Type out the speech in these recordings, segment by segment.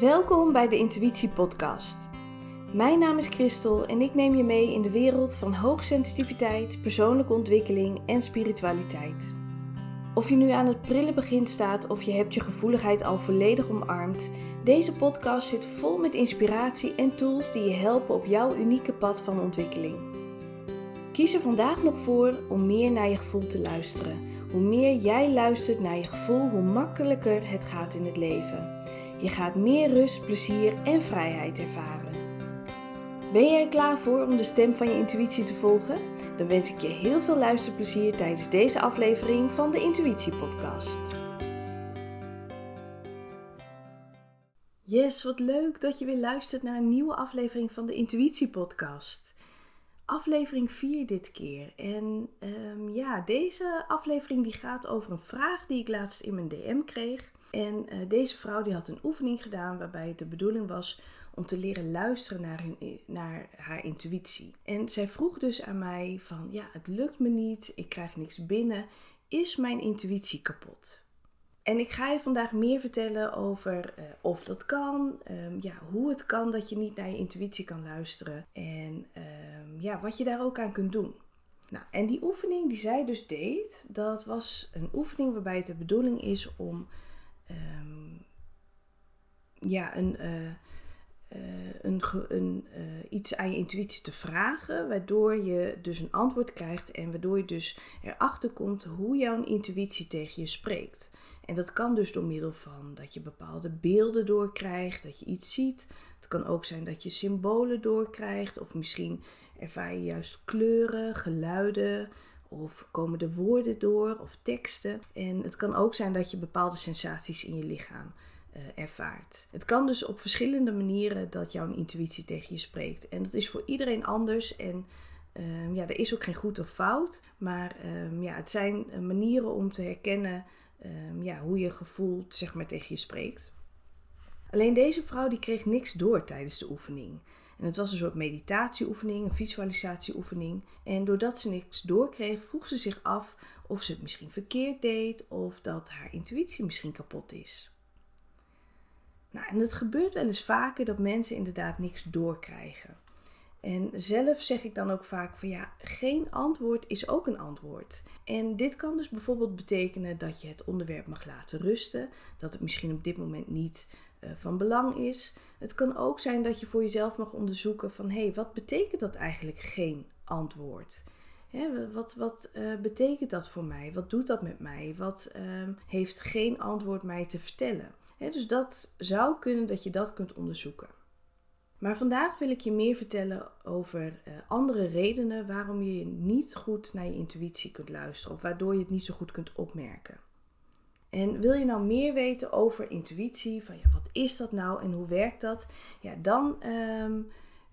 Welkom bij de Intuïtie Podcast. Mijn naam is Christel en ik neem je mee in de wereld van hoogsensitiviteit, persoonlijke ontwikkeling en spiritualiteit. Of je nu aan het prille begin staat of je hebt je gevoeligheid al volledig omarmd, deze podcast zit vol met inspiratie en tools die je helpen op jouw unieke pad van ontwikkeling. Kies er vandaag nog voor om meer naar je gevoel te luisteren. Hoe meer jij luistert naar je gevoel, hoe makkelijker het gaat in het leven. Je gaat meer rust, plezier en vrijheid ervaren. Ben jij er klaar voor om de stem van je intuïtie te volgen? Dan wens ik je heel veel luisterplezier tijdens deze aflevering van de Intuïtie Podcast. Yes, wat leuk dat je weer luistert naar een nieuwe aflevering van de Intuïtie Podcast. Aflevering 4 dit keer. En um, ja, deze aflevering die gaat over een vraag die ik laatst in mijn DM kreeg. En uh, deze vrouw die had een oefening gedaan waarbij de bedoeling was om te leren luisteren naar, hun, naar haar intuïtie. En zij vroeg dus aan mij van, ja, het lukt me niet, ik krijg niks binnen, is mijn intuïtie kapot? En ik ga je vandaag meer vertellen over uh, of dat kan, um, ja, hoe het kan dat je niet naar je intuïtie kan luisteren en um, ja, wat je daar ook aan kunt doen. Nou, en die oefening die zij dus deed, dat was een oefening waarbij het de bedoeling is om um, ja, een, uh, een, een uh, iets aan je intuïtie te vragen, waardoor je dus een antwoord krijgt en waardoor je dus erachter komt hoe jouw intuïtie tegen je spreekt. En dat kan dus door middel van dat je bepaalde beelden doorkrijgt, dat je iets ziet. Het kan ook zijn dat je symbolen doorkrijgt, of misschien ervaar je juist kleuren, geluiden, of komen de woorden door of teksten. En het kan ook zijn dat je bepaalde sensaties in je lichaam ervaart. Het kan dus op verschillende manieren dat jouw intuïtie tegen je spreekt. En dat is voor iedereen anders. En um, ja, er is ook geen goed of fout. Maar um, ja, het zijn manieren om te herkennen um, ja, hoe je gevoel zeg maar, tegen je spreekt. Alleen deze vrouw die kreeg niks door tijdens de oefening. En het was een soort meditatieoefening, een visualisatieoefening. En doordat ze niks doorkreeg, vroeg ze zich af of ze het misschien verkeerd deed of dat haar intuïtie misschien kapot is. Nou, en het gebeurt wel eens vaker dat mensen inderdaad niks doorkrijgen. En zelf zeg ik dan ook vaak van ja, geen antwoord is ook een antwoord. En dit kan dus bijvoorbeeld betekenen dat je het onderwerp mag laten rusten, dat het misschien op dit moment niet uh, van belang is. Het kan ook zijn dat je voor jezelf mag onderzoeken van hé, hey, wat betekent dat eigenlijk geen antwoord? Hè, wat wat uh, betekent dat voor mij? Wat doet dat met mij? Wat uh, heeft geen antwoord mij te vertellen? Dus dat zou kunnen dat je dat kunt onderzoeken. Maar vandaag wil ik je meer vertellen over uh, andere redenen waarom je niet goed naar je intuïtie kunt luisteren of waardoor je het niet zo goed kunt opmerken. En wil je nou meer weten over intuïtie, van ja, wat is dat nou en hoe werkt dat? Ja, dan um,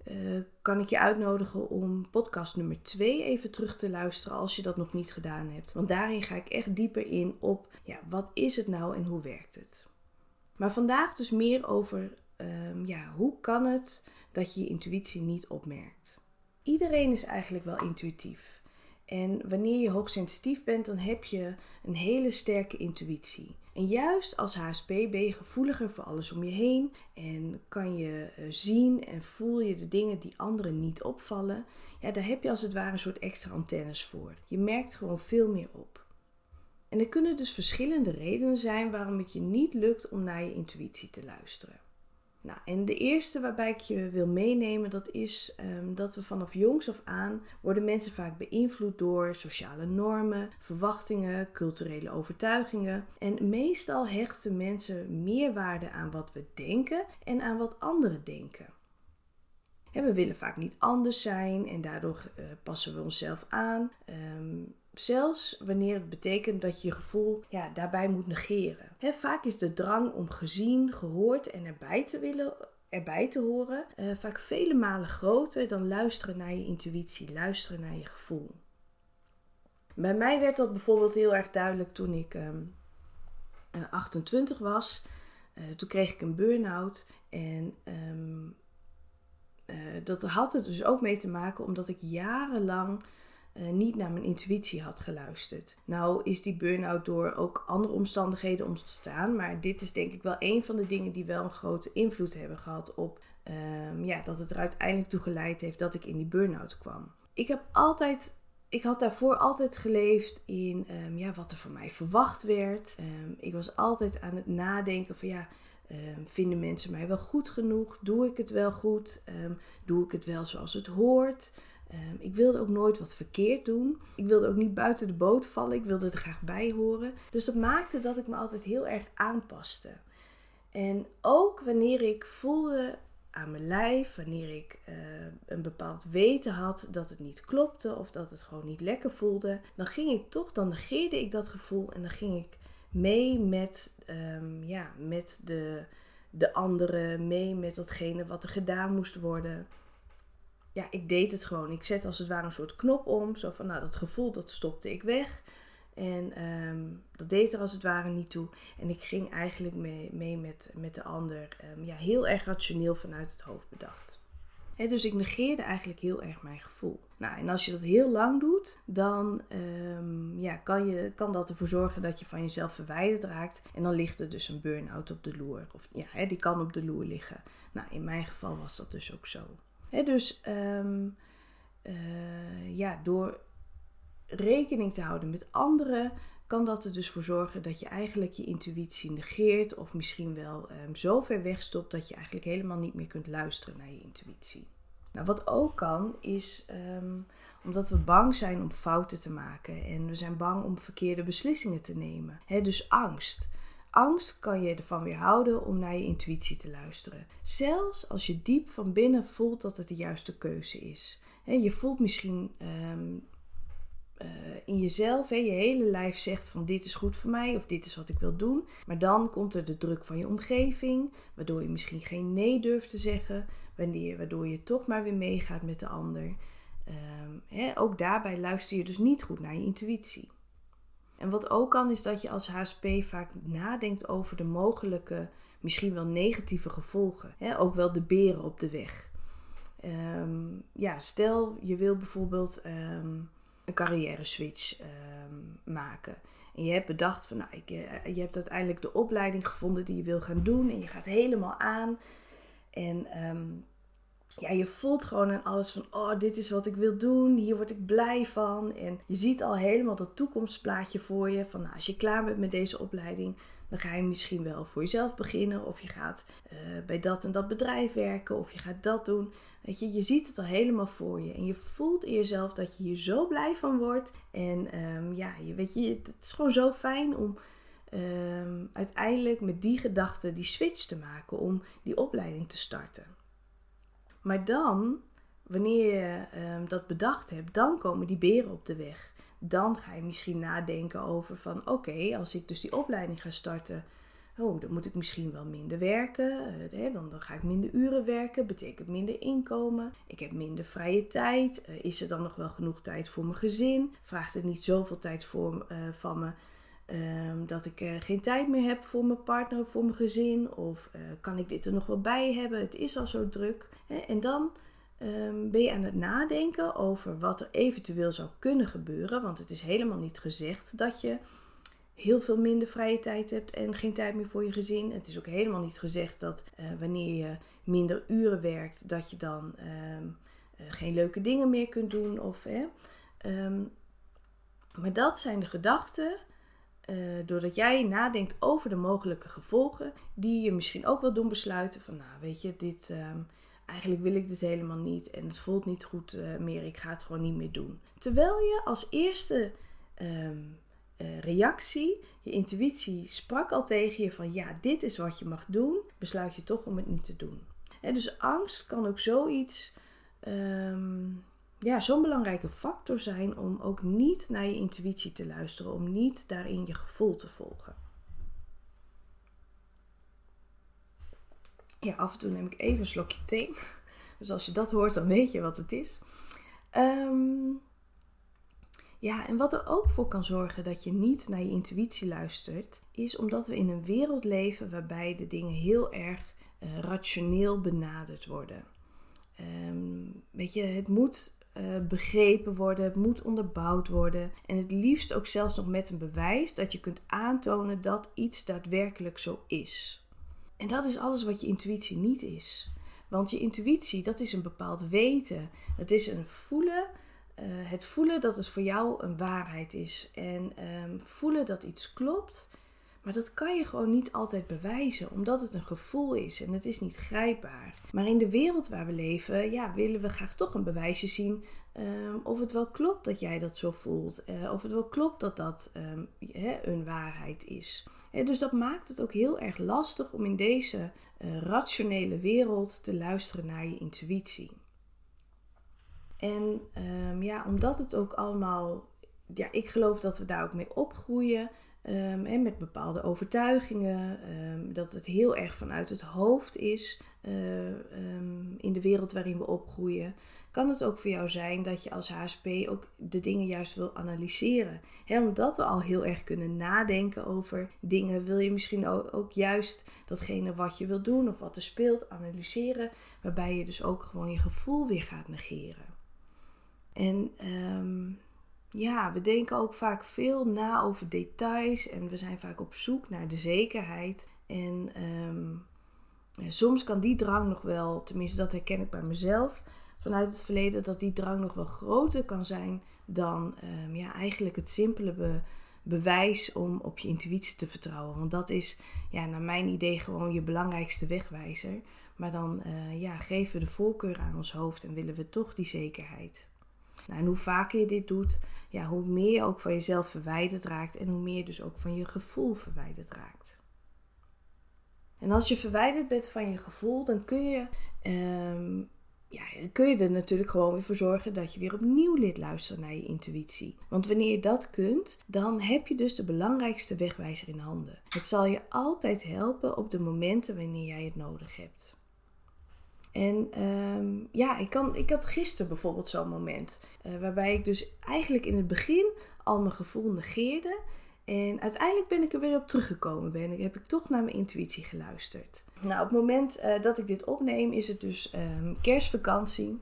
uh, kan ik je uitnodigen om podcast nummer 2 even terug te luisteren als je dat nog niet gedaan hebt. Want daarin ga ik echt dieper in op ja, wat is het nou en hoe werkt het. Maar vandaag dus meer over um, ja, hoe kan het dat je je intuïtie niet opmerkt. Iedereen is eigenlijk wel intuïtief. En wanneer je hoogsensitief bent, dan heb je een hele sterke intuïtie. En juist als HSP ben je gevoeliger voor alles om je heen en kan je uh, zien en voel je de dingen die anderen niet opvallen. Ja, daar heb je als het ware een soort extra antennes voor. Je merkt gewoon veel meer op. En er kunnen dus verschillende redenen zijn waarom het je niet lukt om naar je intuïtie te luisteren. Nou, en de eerste waarbij ik je wil meenemen, dat is um, dat we vanaf jongs af aan worden mensen vaak beïnvloed door sociale normen, verwachtingen, culturele overtuigingen. En meestal hechten mensen meer waarde aan wat we denken en aan wat anderen denken. En we willen vaak niet anders zijn en daardoor uh, passen we onszelf aan. Um, Zelfs wanneer het betekent dat je je gevoel ja, daarbij moet negeren. Vaak is de drang om gezien, gehoord en erbij te willen erbij te horen uh, vaak vele malen groter dan luisteren naar je intuïtie, luisteren naar je gevoel. Bij mij werd dat bijvoorbeeld heel erg duidelijk toen ik um, uh, 28 was. Uh, toen kreeg ik een burn-out en um, dat had er dus ook mee te maken omdat ik jarenlang eh, niet naar mijn intuïtie had geluisterd. Nou is die burn-out door ook andere omstandigheden ontstaan, maar dit is denk ik wel een van de dingen die wel een grote invloed hebben gehad op ehm, ja, dat het er uiteindelijk toe geleid heeft dat ik in die burn-out kwam. Ik heb altijd ik had daarvoor altijd geleefd in ehm, ja, wat er van mij verwacht werd. Ehm, ik was altijd aan het nadenken van ja, vinden mensen mij wel goed genoeg? Doe ik het wel goed? doe ik het wel zoals het hoort? Ehm, ik wilde ook nooit wat verkeerd doen. Ik wilde ook niet buiten de boot vallen. Ik wilde er graag bij horen. Dus dat maakte dat ik me altijd heel erg aanpaste. En ook wanneer ik voelde aan mijn lijf, wanneer ik uh, een bepaald weten had dat het niet klopte of dat het gewoon niet lekker voelde, dan ging ik toch, dan negeerde ik dat gevoel en dan ging ik mee met, um, ja, met de, de anderen, mee met datgene wat er gedaan moest worden ja, ik deed het gewoon. Ik zette als het ware een soort knop om. Zo van, nou, dat gevoel, dat stopte ik weg. En ehm, dat deed er als het ware niet toe. En ik ging eigenlijk mee, mee met, met de ander. Ehm, ja, heel erg rationeel vanuit het hoofd bedacht. dus ik negeerde eigenlijk heel erg mijn gevoel. Nou, en als je dat heel lang doet, dan um, ja, kan, je, kan dat ervoor zorgen dat je van jezelf verwijderd raakt. En dan ligt er dus een burn-out op de loer. Of ja, die kan op de loer liggen. Nou, in mijn geval was dat dus ook zo dus ehm, eh, ja, door rekening te houden met anderen, kan dat er dus voor zorgen dat je eigenlijk je intuïtie negeert of misschien wel um, zo ver wegstopt dat je eigenlijk helemaal niet meer kunt luisteren naar je intuïtie. Nou, wat ook kan is ehm, omdat we bang zijn om fouten te maken en we zijn bang om verkeerde beslissingen te nemen. dus angst. Angst kan je ervan weerhouden om naar je intuïtie te luisteren. Zelfs als je diep van binnen voelt dat het de juiste keuze is. je voelt misschien ehm, eh, in jezelf, je hele lijf zegt van dit is goed voor mij of dit is wat ik wil doen. Maar dan komt er de druk van je omgeving, waardoor je misschien geen nee durft te zeggen, wanneer, waardoor je toch maar weer meegaat met de ander. Um, ook daarbij luister je dus niet goed naar je intuïtie. En wat ook kan, is dat je als HSP vaak nadenkt over de mogelijke, misschien wel negatieve gevolgen. Hè? Ook wel de beren op de weg. Ehm, ja, stel je wil bijvoorbeeld um, een carrière switch ehm, maken. En je hebt bedacht van, nou, ik, eh, je hebt uiteindelijk de opleiding gevonden die je wil gaan doen. En je gaat helemaal aan. En ja, je voelt gewoon aan alles van, oh, dit is wat ik wil doen, hier word ik blij van. En je ziet al helemaal dat toekomstplaatje voor je. Van, nou, als je klaar bent met deze opleiding, dan ga je misschien wel voor jezelf beginnen. Of je gaat uh, bij dat en dat bedrijf werken, of je gaat dat doen. Weet je, je ziet het al helemaal voor je. En je voelt in jezelf dat je hier zo blij van wordt. En um, ja, je, weet je, het is gewoon zo fijn om... Um, uiteindelijk met die gedachte die switch te maken om die opleiding te starten. Maar dan, wanneer je um, dat bedacht hebt, dan komen die beren op de weg. Dan ga je misschien nadenken over van oké, als ik dus die opleiding ga starten, oh, dan moet ik misschien wel minder werken. Uh, dan, ga ik minder uren werken, betekent minder inkomen. Ik heb minder vrije tijd. Uh, is er dan nog wel genoeg tijd voor mijn gezin? Vraagt het niet zoveel tijd voor, uh, van me? Um, dat ik uh, geen tijd meer heb voor mijn partner of voor mijn gezin. Of uh, kan ik dit er nog wel bij hebben? Het is al zo druk. Hè? En dan um, ben je aan het nadenken over wat er eventueel zou kunnen gebeuren. Want het is helemaal niet gezegd dat je heel veel minder vrije tijd hebt en geen tijd meer voor je gezin. Het is ook helemaal niet gezegd dat uh, wanneer je minder uren werkt, dat je dan um, geen leuke dingen meer kunt doen. Of, hè? maar dat zijn de gedachten uh, doordat jij nadenkt over de mogelijke gevolgen, die je misschien ook wel doen besluiten van, nou weet je, dit, um, eigenlijk wil ik dit helemaal niet en het voelt niet goed uh, meer, ik ga het gewoon niet meer doen. Terwijl je als eerste um, uh, reactie, je intuïtie sprak al tegen je van, ja, dit is wat je mag doen, besluit je toch om het niet te doen. En dus angst kan ook zoiets um, ja, zo'n belangrijke factor zijn om ook niet naar je intuïtie te luisteren, om niet daarin je gevoel te volgen. Ja, af en toe neem ik even een slokje thee. Dus als je dat hoort, dan weet je wat het is. Um, ja, en wat er ook voor kan zorgen dat je niet naar je intuïtie luistert, is omdat we in een wereld leven waarbij de dingen heel erg uh, rationeel benaderd worden. Um, weet je, het moet begrepen worden, het moet onderbouwd worden. En het liefst ook zelfs nog met een bewijs dat je kunt aantonen dat iets daadwerkelijk zo is. En dat is alles wat je intuïtie niet is. Want je intuïtie, dat is een bepaald weten. Het is een voelen. Uh, het voelen dat het voor jou een waarheid is. En ehm, voelen dat iets klopt. Maar dat kan je gewoon niet altijd bewijzen, omdat het een gevoel is en het is niet grijpbaar. Maar in de wereld waar we leven, ja, willen we graag toch een bewijsje zien ehm, of het wel klopt dat jij dat zo voelt. Uh, of het wel klopt dat dat um, een waarheid is. dus dat maakt het ook heel erg lastig om in deze uh, rationele wereld te luisteren naar je intuïtie. En um, ja, omdat het ook allemaal, ja, ik geloof dat we daar ook mee opgroeien. En met bepaalde overtuigingen, um, dat het heel erg vanuit het hoofd is uh, in de wereld waarin we opgroeien kan het ook voor jou zijn dat je als HSP ook de dingen juist wil analyseren. omdat we al heel erg kunnen nadenken over dingen, wil je misschien ook, juist datgene wat je wil doen of wat er speelt analyseren, waarbij je dus ook gewoon je gevoel weer gaat negeren. En ja, we denken ook vaak veel na over details en we zijn vaak op zoek naar de zekerheid. En um, soms kan die drang nog wel, tenminste dat herken ik bij mezelf, vanuit het verleden dat die drang nog wel groter kan zijn dan um, ja, eigenlijk het simpele bewijs om op je intuïtie te vertrouwen. Want dat is ja, naar mijn idee gewoon je belangrijkste wegwijzer. Maar dan uh, ja, geven we de voorkeur aan ons hoofd en willen we toch die zekerheid. Nou, en hoe vaker je dit doet, ja, hoe meer je ook van jezelf verwijderd raakt en hoe meer je dus ook van je gevoel verwijderd raakt. En als je verwijderd bent van je gevoel, dan kun je um, ja, kun je er natuurlijk gewoon weer voor zorgen dat je weer opnieuw leert luisteren naar je intuïtie. Want wanneer je dat kunt, dan heb je dus de belangrijkste wegwijzer in handen. Het zal je altijd helpen op de momenten wanneer jij het nodig hebt. En ehm, ja, ik, kan, ik had gisteren bijvoorbeeld zo'n moment. Uh, waarbij ik dus eigenlijk in het begin al mijn gevoel negeerde. En uiteindelijk ben ik er weer op teruggekomen. Ben. Ik, heb ik toch naar mijn intuïtie geluisterd. Nou, op het moment uh, dat ik dit opneem is het dus um, kerstvakantie.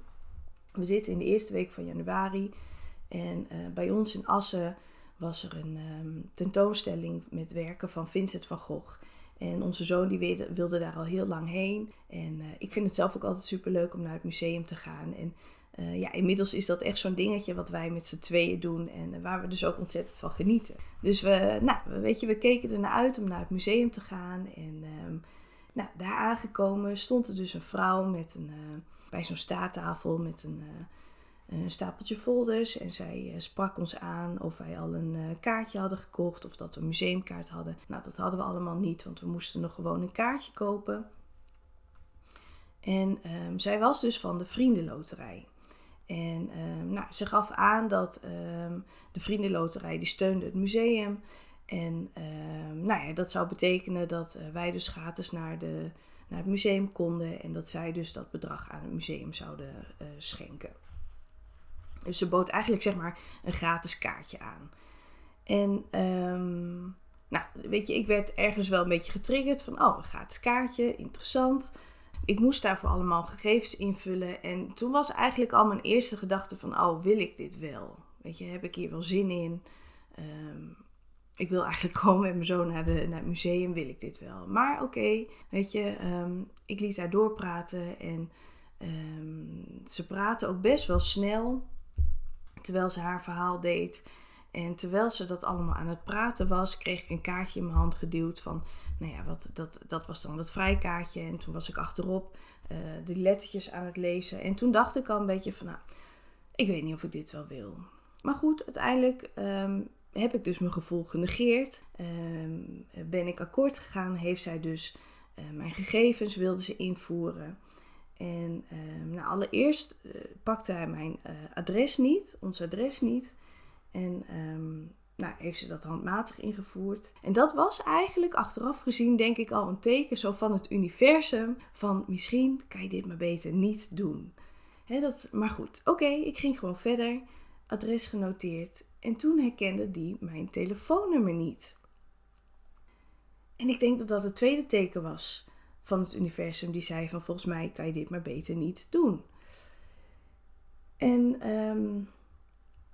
We zitten in de eerste week van januari. En uh, bij ons in Assen was er een um, tentoonstelling met werken van Vincent van Gogh. En onze zoon die wilde, daar al heel lang heen. En uh, ik vind het zelf ook altijd super leuk om naar het museum te gaan. En uh, ja, inmiddels is dat echt zo'n dingetje wat wij met z'n tweeën doen en waar we dus ook ontzettend van genieten. Dus we, nou, weet je, we keken er naar uit om naar het museum te gaan. En um, nou, daar aangekomen stond er dus een vrouw met een, bij zo'n staattafel met een, een, stapeltje folders. En zij sprak ons aan of wij al een kaartje hadden gekocht of dat we een museumkaart hadden. Nou, dat hadden we allemaal niet, want we moesten nog gewoon een kaartje kopen. En um, zij was dus van de Vriendenloterij. En um, nou, ze gaf aan dat um, de Vriendenloterij die steunde het museum. En nou ja, dat zou betekenen dat uh, wij dus gratis naar, de, naar het museum konden. En dat zij dus dat bedrag aan het museum zouden schenken. Dus ze bood eigenlijk zeg maar een gratis kaartje aan. En nou, weet je, ik werd ergens wel een beetje getriggerd van, oh, een gratis kaartje, interessant ik moest daarvoor allemaal gegevens invullen. En toen was eigenlijk al mijn eerste gedachte van, oh, wil ik dit wel? Weet je, heb ik hier wel zin in? Um, ik wil eigenlijk gewoon met mijn zoon naar, de, naar het museum, wil ik dit wel? Maar oké, weet je, um, ik liet haar doorpraten en ze praatte ook best wel snel, terwijl ze haar verhaal deed. En terwijl ze dat allemaal aan het praten was, kreeg ik een kaartje in mijn hand geduwd van, nou ja, wat, dat, dat was dan dat vrijkaartje. En toen was ik achterop uh, de lettertjes aan het lezen. En toen dacht ik al een beetje van, nou, ik weet niet of ik dit wel wil. Maar goed, uiteindelijk um, heb ik dus mijn gevoel genegeerd. Um, ben ik akkoord gegaan, heeft zij dus uh, mijn gegevens, wilde ze invoeren. En um, nou, allereerst uh, pakte hij mijn adres niet, ons adres niet. En um, nou, heeft ze dat handmatig ingevoerd. En dat was eigenlijk achteraf gezien, denk ik, al een teken zo van het universum. Van misschien kan je dit maar beter niet doen. dat, maar goed, oké, ik ging gewoon verder. Adres genoteerd. En toen herkende die mijn telefoonnummer niet. En ik denk dat dat het tweede teken was van het universum. Die zei van volgens mij kan je dit maar beter niet doen. En ehm,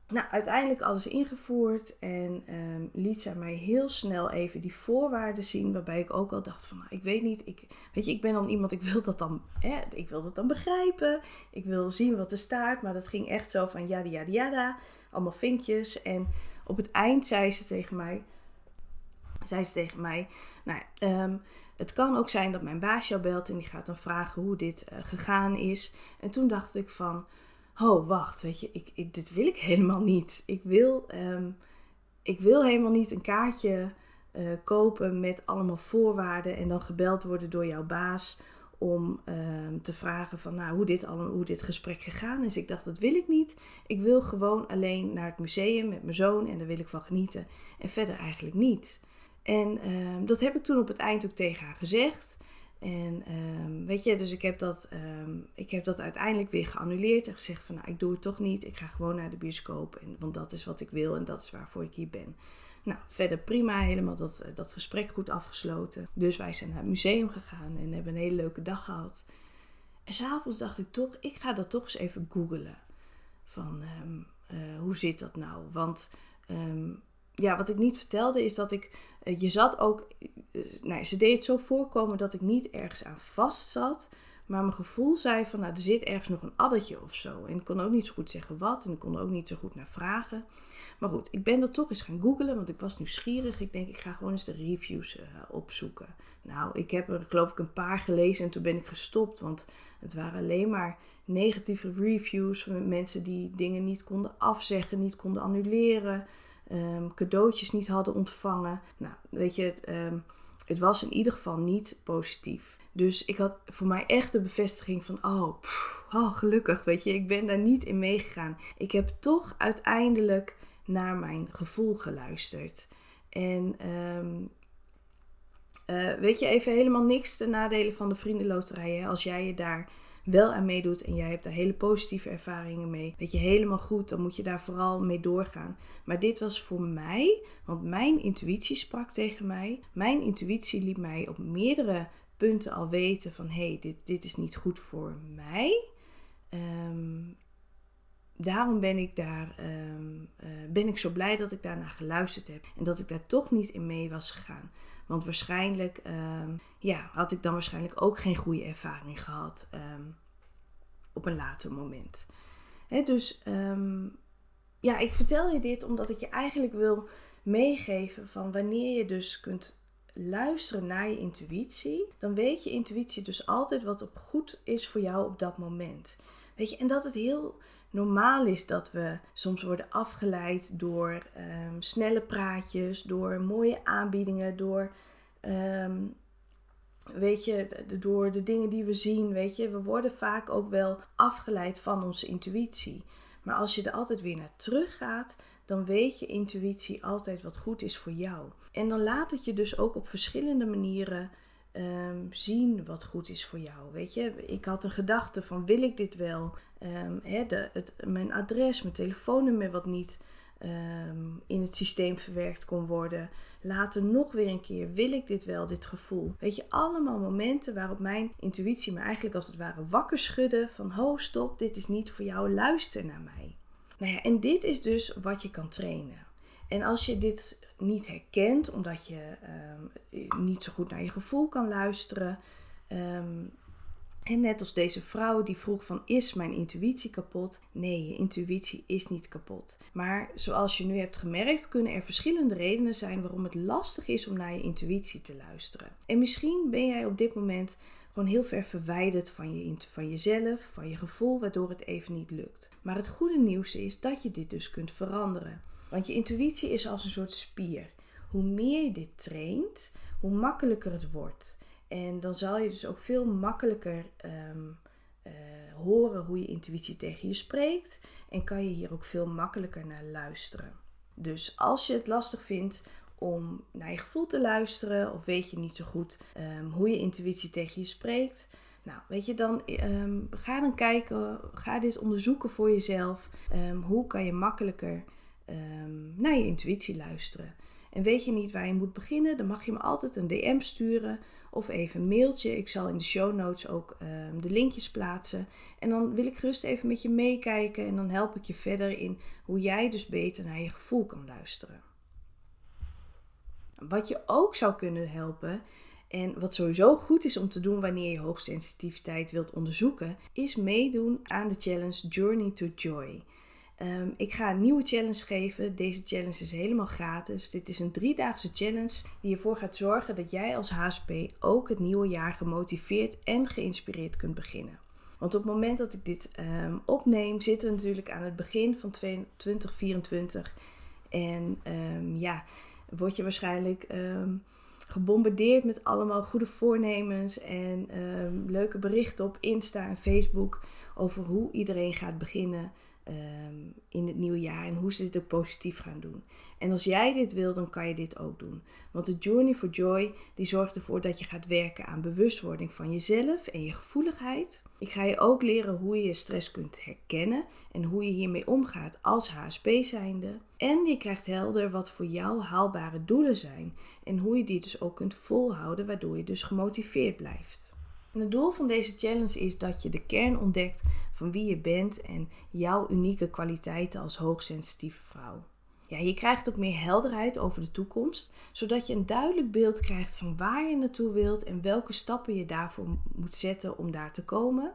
nou, uiteindelijk alles ingevoerd en um, liet zij mij heel snel even die voorwaarden zien, waarbij ik ook al dacht van, nou, ik weet niet, ik, weet je, ik ben dan iemand, ik wil dat dan, hè, ik wil dat dan begrijpen, ik wil zien wat er staat, maar dat ging echt zo van ja, ja, ja, allemaal vinkjes en op het eind zei ze tegen mij, zei ze tegen mij, nou, um, het kan ook zijn dat mijn baas jou belt en die gaat dan vragen hoe dit uh, gegaan is. En toen dacht ik van, oh wacht, weet je, ik, dit wil ik helemaal niet. Ik wil, um, ik wil helemaal niet een kaartje uh, kopen met allemaal voorwaarden en dan gebeld worden door jouw baas om um, te vragen van nou, hoe, dit allemaal, hoe dit gesprek gegaan is. Ik dacht, dat wil ik niet. Ik wil gewoon alleen naar het museum met mijn zoon en daar wil ik van genieten. En verder eigenlijk niet. En um, dat heb ik toen op het eind ook tegen haar gezegd. En um, weet je, dus ik heb, dat, um, ik heb dat uiteindelijk weer geannuleerd en gezegd van nou, ik doe het toch niet. Ik ga gewoon naar de bioscoop, en, want dat is wat ik wil en dat is waarvoor ik hier ben. Nou, verder prima, helemaal dat, eh, dat gesprek goed afgesloten. Dus wij zijn naar het museum gegaan en hebben een hele leuke dag gehad. En s'avonds dacht ik toch, ik ga dat toch eens even googlen. Van uh, hoe zit dat nou? Want ja, wat ik niet vertelde is dat ik, uh, je zat ook, uh, ze deed het zo voorkomen dat ik niet ergens aan vast zat. Maar mijn gevoel zei van, nou, er zit ergens nog een addertje of zo. En ik kon ook niet zo goed zeggen wat en ik kon er ook niet zo goed naar vragen. Maar goed, ik ben dat toch eens gaan googlen, want ik was nieuwsgierig. Ik denk, ik ga gewoon eens de reviews uh, opzoeken. Nou, ik heb er geloof ik een paar gelezen en toen ben ik gestopt. Want het waren alleen maar negatieve reviews van mensen die dingen niet konden afzeggen, niet konden annuleren um, cadeautjes niet hadden ontvangen. Nou, weet je, het, um, het, was in ieder geval niet positief. Dus ik had voor mij echt de bevestiging van, oh, oh, gelukkig, weet je, ik ben daar niet in meegegaan. Ik heb toch uiteindelijk naar mijn gevoel geluisterd. En um, uh, weet je, even helemaal niks ten nadelen van de vriendenloterij. Hè? Als jij je daar wel aan meedoet en jij hebt daar hele positieve ervaringen mee, weet je helemaal goed, dan moet je daar vooral mee doorgaan. Maar dit was voor mij, want mijn intuïtie sprak tegen mij. Mijn intuïtie liet mij op meerdere punten al weten van hé, hey, dit, dit is niet goed voor mij. Um, daarom ben ik daar um, uh, ben ik zo blij dat ik daarna geluisterd heb en dat ik daar toch niet in mee was gegaan. Want waarschijnlijk um, ja, had ik dan waarschijnlijk ook geen goede ervaring gehad um, op een later moment. Dus um, ja, ik vertel je dit omdat ik je eigenlijk wil meegeven van wanneer je dus kunt luisteren naar je intuïtie, dan weet je intuïtie dus altijd wat op goed is voor jou op dat moment. Weet je, en dat het heel normaal is dat we soms worden afgeleid door um, snelle praatjes, door mooie aanbiedingen, door, um, weet je, door de dingen die we zien. Weet je, we worden vaak ook wel afgeleid van onze intuïtie. Maar als je er altijd weer naar terug gaat, dan weet je intuïtie altijd wat goed is voor jou. En dan laat het je dus ook op verschillende manieren um, zien wat goed is voor jou. Weet je, ik had een gedachte van wil ik dit wel? Um, de, het, mijn adres, mijn telefoonnummer wat niet um, in het systeem verwerkt kon worden. Later nog weer een keer, wil ik dit wel, dit gevoel? Weet je, allemaal momenten waarop mijn intuïtie me eigenlijk als het ware wakker schudde van ho stop, dit is niet voor jou, luister naar mij. Nou ja, en dit is dus wat je kan trainen. En als je dit niet herkent, omdat je um, niet zo goed naar je gevoel kan luisteren. Um, en net als deze vrouw die vroeg van is mijn intuïtie kapot? Nee, je intuïtie is niet kapot. Maar zoals je nu hebt gemerkt, kunnen er verschillende redenen zijn waarom het lastig is om naar je intuïtie te luisteren. En misschien ben jij op dit moment gewoon heel ver verwijderd van, je, van jezelf, van je gevoel, waardoor het even niet lukt. Maar het goede nieuws is dat je dit dus kunt veranderen. Want je intuïtie is als een soort spier. Hoe meer je dit traint, hoe makkelijker het wordt. En dan zal je dus ook veel makkelijker um, uh, horen hoe je intuïtie tegen je spreekt. En kan je hier ook veel makkelijker naar luisteren. Dus als je het lastig vindt om naar je gevoel te luisteren, of weet je niet zo goed um, hoe je intuïtie tegen je spreekt. Nou, weet je, dan um, ga dan kijken, ga dit onderzoeken voor jezelf. hoe kan je makkelijker um, naar je intuïtie luisteren. En weet je niet waar je moet beginnen, dan mag je me altijd een DM sturen of even een mailtje. Ik zal in de show notes ook ehm, de linkjes plaatsen. En dan wil ik gerust even met je meekijken en dan help ik je verder in hoe jij dus beter naar je gevoel kan luisteren. Wat je ook zou kunnen helpen, en wat sowieso goed is om te doen wanneer je hoogsensitiviteit wilt onderzoeken, is meedoen aan de challenge Journey to Joy. Ehm, ik ga een nieuwe challenge geven. Deze challenge is helemaal gratis. Dit is een driedaagse challenge die ervoor gaat zorgen dat jij als HSP ook het nieuwe jaar gemotiveerd en geïnspireerd kunt beginnen. Want op het moment dat ik dit um, opneem, zitten we natuurlijk aan het begin van 2024. En um, ja, word je waarschijnlijk gebombardeerd met allemaal goede voornemens en leuke berichten op Insta en Facebook over hoe iedereen gaat beginnen Ehm, in het nieuwe jaar en hoe ze dit ook positief gaan doen. En als jij dit wil, dan kan je dit ook doen. Want de Journey for Joy die zorgt ervoor dat je gaat werken aan bewustwording van jezelf en je gevoeligheid. Ik ga je ook leren hoe je je stress kunt herkennen en hoe je hiermee omgaat als HSP zijnde. En je krijgt helder wat voor jou haalbare doelen zijn en hoe je die dus ook kunt volhouden, waardoor je dus gemotiveerd blijft. Het doel van deze challenge is dat je de kern ontdekt van wie je bent en jouw unieke kwaliteiten als hoogsensitieve vrouw. Ja, je krijgt ook meer helderheid over de toekomst, zodat je een duidelijk beeld krijgt van waar je naartoe wilt en welke stappen je daarvoor moet zetten om daar te komen.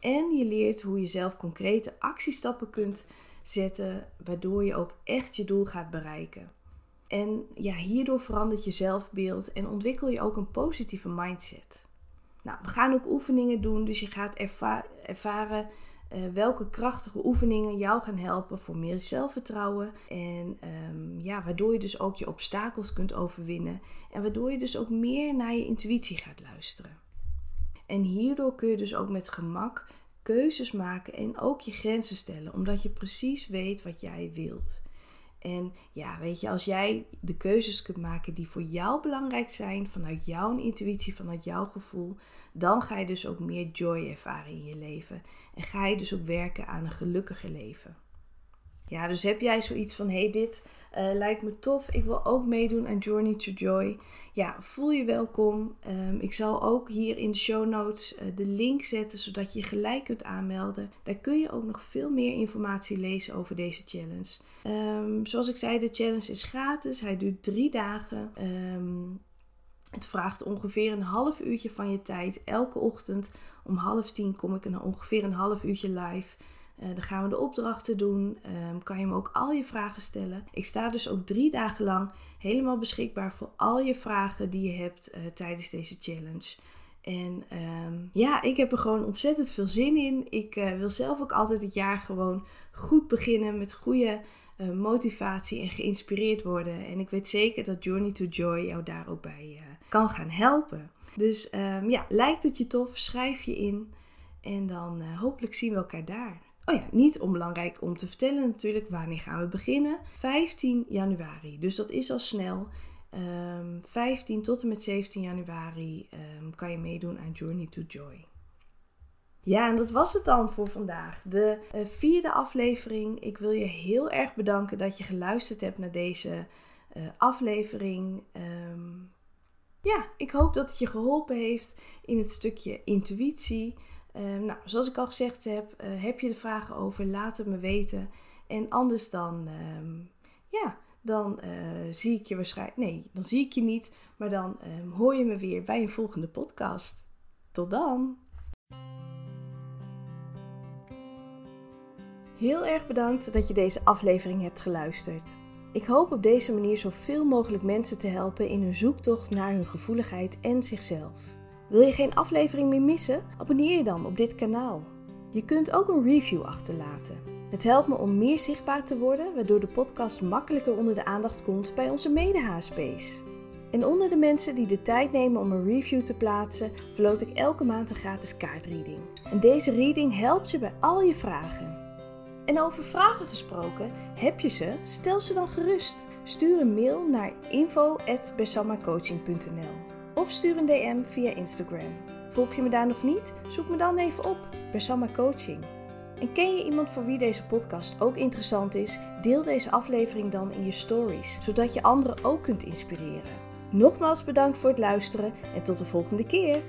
En je leert hoe je zelf concrete actiestappen kunt zetten, waardoor je ook echt je doel gaat bereiken. En ja, hierdoor verandert je zelfbeeld en ontwikkel je ook een positieve mindset. Nou, we gaan ook oefeningen doen, dus je gaat ervaren uh, welke krachtige oefeningen jou gaan helpen voor meer zelfvertrouwen. En um, ja, waardoor je dus ook je obstakels kunt overwinnen. En waardoor je dus ook meer naar je intuïtie gaat luisteren. En hierdoor kun je dus ook met gemak keuzes maken en ook je grenzen stellen, omdat je precies weet wat jij wilt. En ja, weet je, als jij de keuzes kunt maken die voor jou belangrijk zijn, vanuit jouw intuïtie, vanuit jouw gevoel, dan ga je dus ook meer joy ervaren in je leven. En ga je dus ook werken aan een gelukkiger leven. Ja, dus heb jij zoiets van: hey, dit uh, lijkt me tof, ik wil ook meedoen aan Journey to Joy. Ja, voel je welkom. Um, ik zal ook hier in de show notes uh, de link zetten zodat je gelijk kunt aanmelden. Daar kun je ook nog veel meer informatie lezen over deze challenge. Um, zoals ik zei, de challenge is gratis. Hij duurt drie dagen. Um, het vraagt ongeveer een half uurtje van je tijd. Elke ochtend om half tien kom ik een, ongeveer een half uurtje live. Uh, dan gaan we de opdrachten doen. Um, kan je me ook al je vragen stellen. Ik sta dus ook drie dagen lang helemaal beschikbaar voor al je vragen die je hebt uh, tijdens deze challenge. En um, ja, ik heb er gewoon ontzettend veel zin in. Ik uh, wil zelf ook altijd het jaar gewoon goed beginnen met goede motivatie en geïnspireerd worden. En ik weet zeker dat Journey to Joy jou daar ook bij kan gaan helpen. Dus um, ja, lijkt het je tof? Schrijf je in. En dan hopelijk zien we elkaar daar. Oh ja, niet onbelangrijk om te vertellen natuurlijk. Wanneer gaan we beginnen? 15 januari. Dus dat is al snel. Um, ehm, 15 tot en met 17 januari um, kan je meedoen aan Journey to Joy. Ja, en dat was het dan voor vandaag. De uh, vierde aflevering. Ik wil je heel erg bedanken dat je geluisterd hebt naar deze uh, aflevering. Um, ja, ik hoop dat het je geholpen heeft in het stukje intuïtie. Ehm, nou, zoals ik al gezegd heb, uh, heb je er vragen over, laat het me weten. En anders dan, ehm, ja, dan uh, zie ik je waarschijnlijk, nee, dan zie ik je niet, maar dan um, hoor je me weer bij een volgende podcast. Tot dan! Heel erg bedankt dat je deze aflevering hebt geluisterd. Ik hoop op deze manier zoveel mogelijk mensen te helpen in hun zoektocht naar hun gevoeligheid en zichzelf. Wil je geen aflevering meer missen? Abonneer je dan op dit kanaal. Je kunt ook een review achterlaten. Het helpt me om meer zichtbaar te worden, waardoor de podcast makkelijker onder de aandacht komt bij onze mede-HSP's. En onder de mensen die de tijd nemen om een review te plaatsen, verloot ik elke maand een gratis kaartreading. En deze reading helpt je bij al je vragen. En over vragen gesproken, heb je ze? Stel ze dan gerust. Stuur een mail naar info.bersamacoaching.nl of stuur een DM via Instagram. Volg je me daar nog niet? Zoek me dan even op, Bersama Coaching. En ken je iemand voor wie deze podcast ook interessant is? Deel deze aflevering dan in je stories, zodat je anderen ook kunt inspireren. Nogmaals bedankt voor het luisteren en tot de volgende keer.